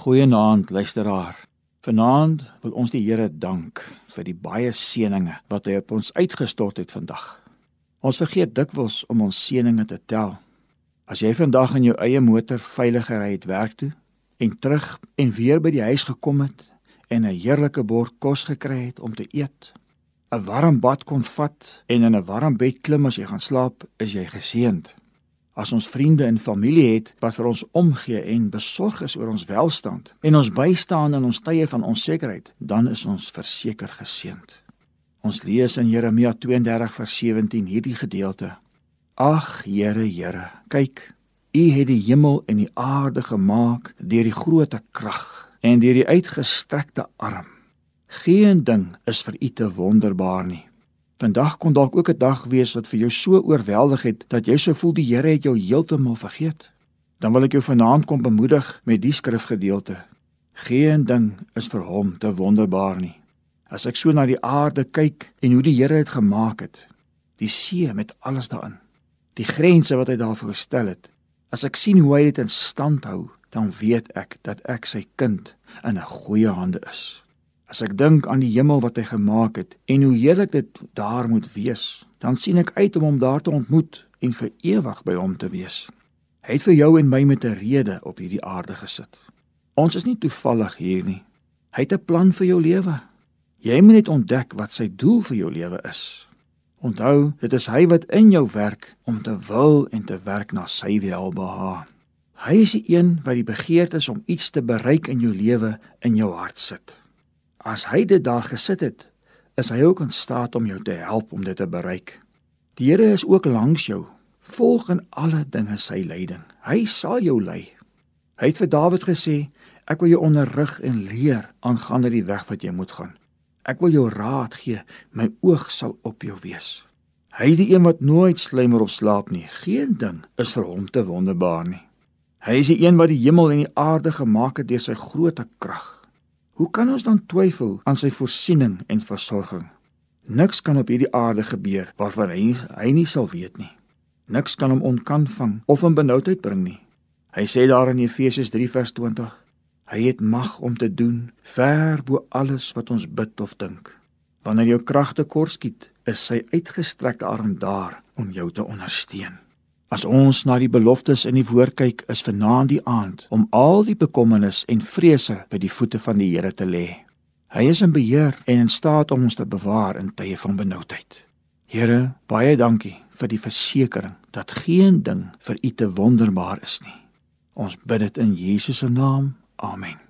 Goeienaand luisteraar. Vanaand wil ons die Here dank vir die baie seënings wat hy op ons uitgestort het vandag. Ons vergeet dikwels om ons seënings te tel. As jy vandag in jou eie motor veilig gery het werk toe en terug en weer by die huis gekom het en 'n heerlike bord kos gekry het om te eet, 'n warm bad kon vat en in 'n warm bed klim as jy gaan slaap, is jy geseënd. As ons vriende en familie het wat vir ons omgee en besorg is oor ons welstand en ons bystaan in ons tye van onsekerheid, dan is ons verseker geseënd. Ons lees in Jeremia 32 vers 17 hierdie gedeelte: Ag Here, Here, kyk, U het die hemel en die aarde gemaak deur die groote krag en deur die uitgestrekte arm. Geen ding is vir U te wonderbaar nie. Vandag kon dalk ook 'n dag wees wat vir jou so oorweldig het dat jy sou voel die Here het jou heeltemal vergeet. Dan wil ek jou vanaand kom bemoedig met die skrifgedeelte. Geen ding is vir hom te wonderbaar nie. As ek so na die aarde kyk en hoe die Here dit gemaak het, die see met alles daarin, die grense wat hy daarvoor gestel het, as ek sien hoe hy dit in stand hou, dan weet ek dat ek sy kind in 'n goeie hande is. As ek dink aan die hemel wat hy gemaak het en hoe heerlik dit daar moet wees, dan sien ek uit om hom daar te ontmoet en vir ewig by hom te wees. Hy het vir jou en my met 'n rede op hierdie aarde gesit. Ons is nie toevallig hier nie. Hy het 'n plan vir jou lewe. Jy moet net ontdek wat sy doel vir jou lewe is. Onthou, dit is hy wat in jou werk om te wil en te werk na sy welbehae. Hy is die een wat die begeertes om iets te bereik in jou lewe in jou hart sit. As hy dit daar gesit het, is hy ook in staat om jou te help om dit te bereik. Die Here is ook langs jou. Volg in alle dinge sy leiding. Hy sal jou lei. Hy het vir Dawid gesê, ek wil jou onderrig en leer aangaande die weg wat jy moet gaan. Ek wil jou raad gee, my oog sal op jou wees. Hy is die een wat nooit slymer of slaap nie. Geen ding is vir hom te wonderbaar nie. Hy is die een wat die hemel en die aarde gemaak het deur sy grootte krag. Hoe kan ons dan twyfel aan sy voorsiening en versorging? Niks kan op hierdie aarde gebeur waarvan hy hy nie sal weet nie. Niks kan hom onkant vang of hom benoudheid bring nie. Hy sê daar in Efesiërs 3 vers 20: Hy het mag om te doen ver bo alles wat ons bid of dink. Wanneer jou kragte kort skiet, is sy uitgestrekte arm daar om jou te ondersteun. As ons na die beloftes in die woord kyk, is vanaand die aand om al die bekommernis en vrese by die voete van die Here te lê. Hy is in beheer en in staat om ons te bewaar in tye van benoudheid. Here, baie dankie vir die versekering dat geen ding vir U te wonderbaar is nie. Ons bid dit in Jesus se naam. Amen.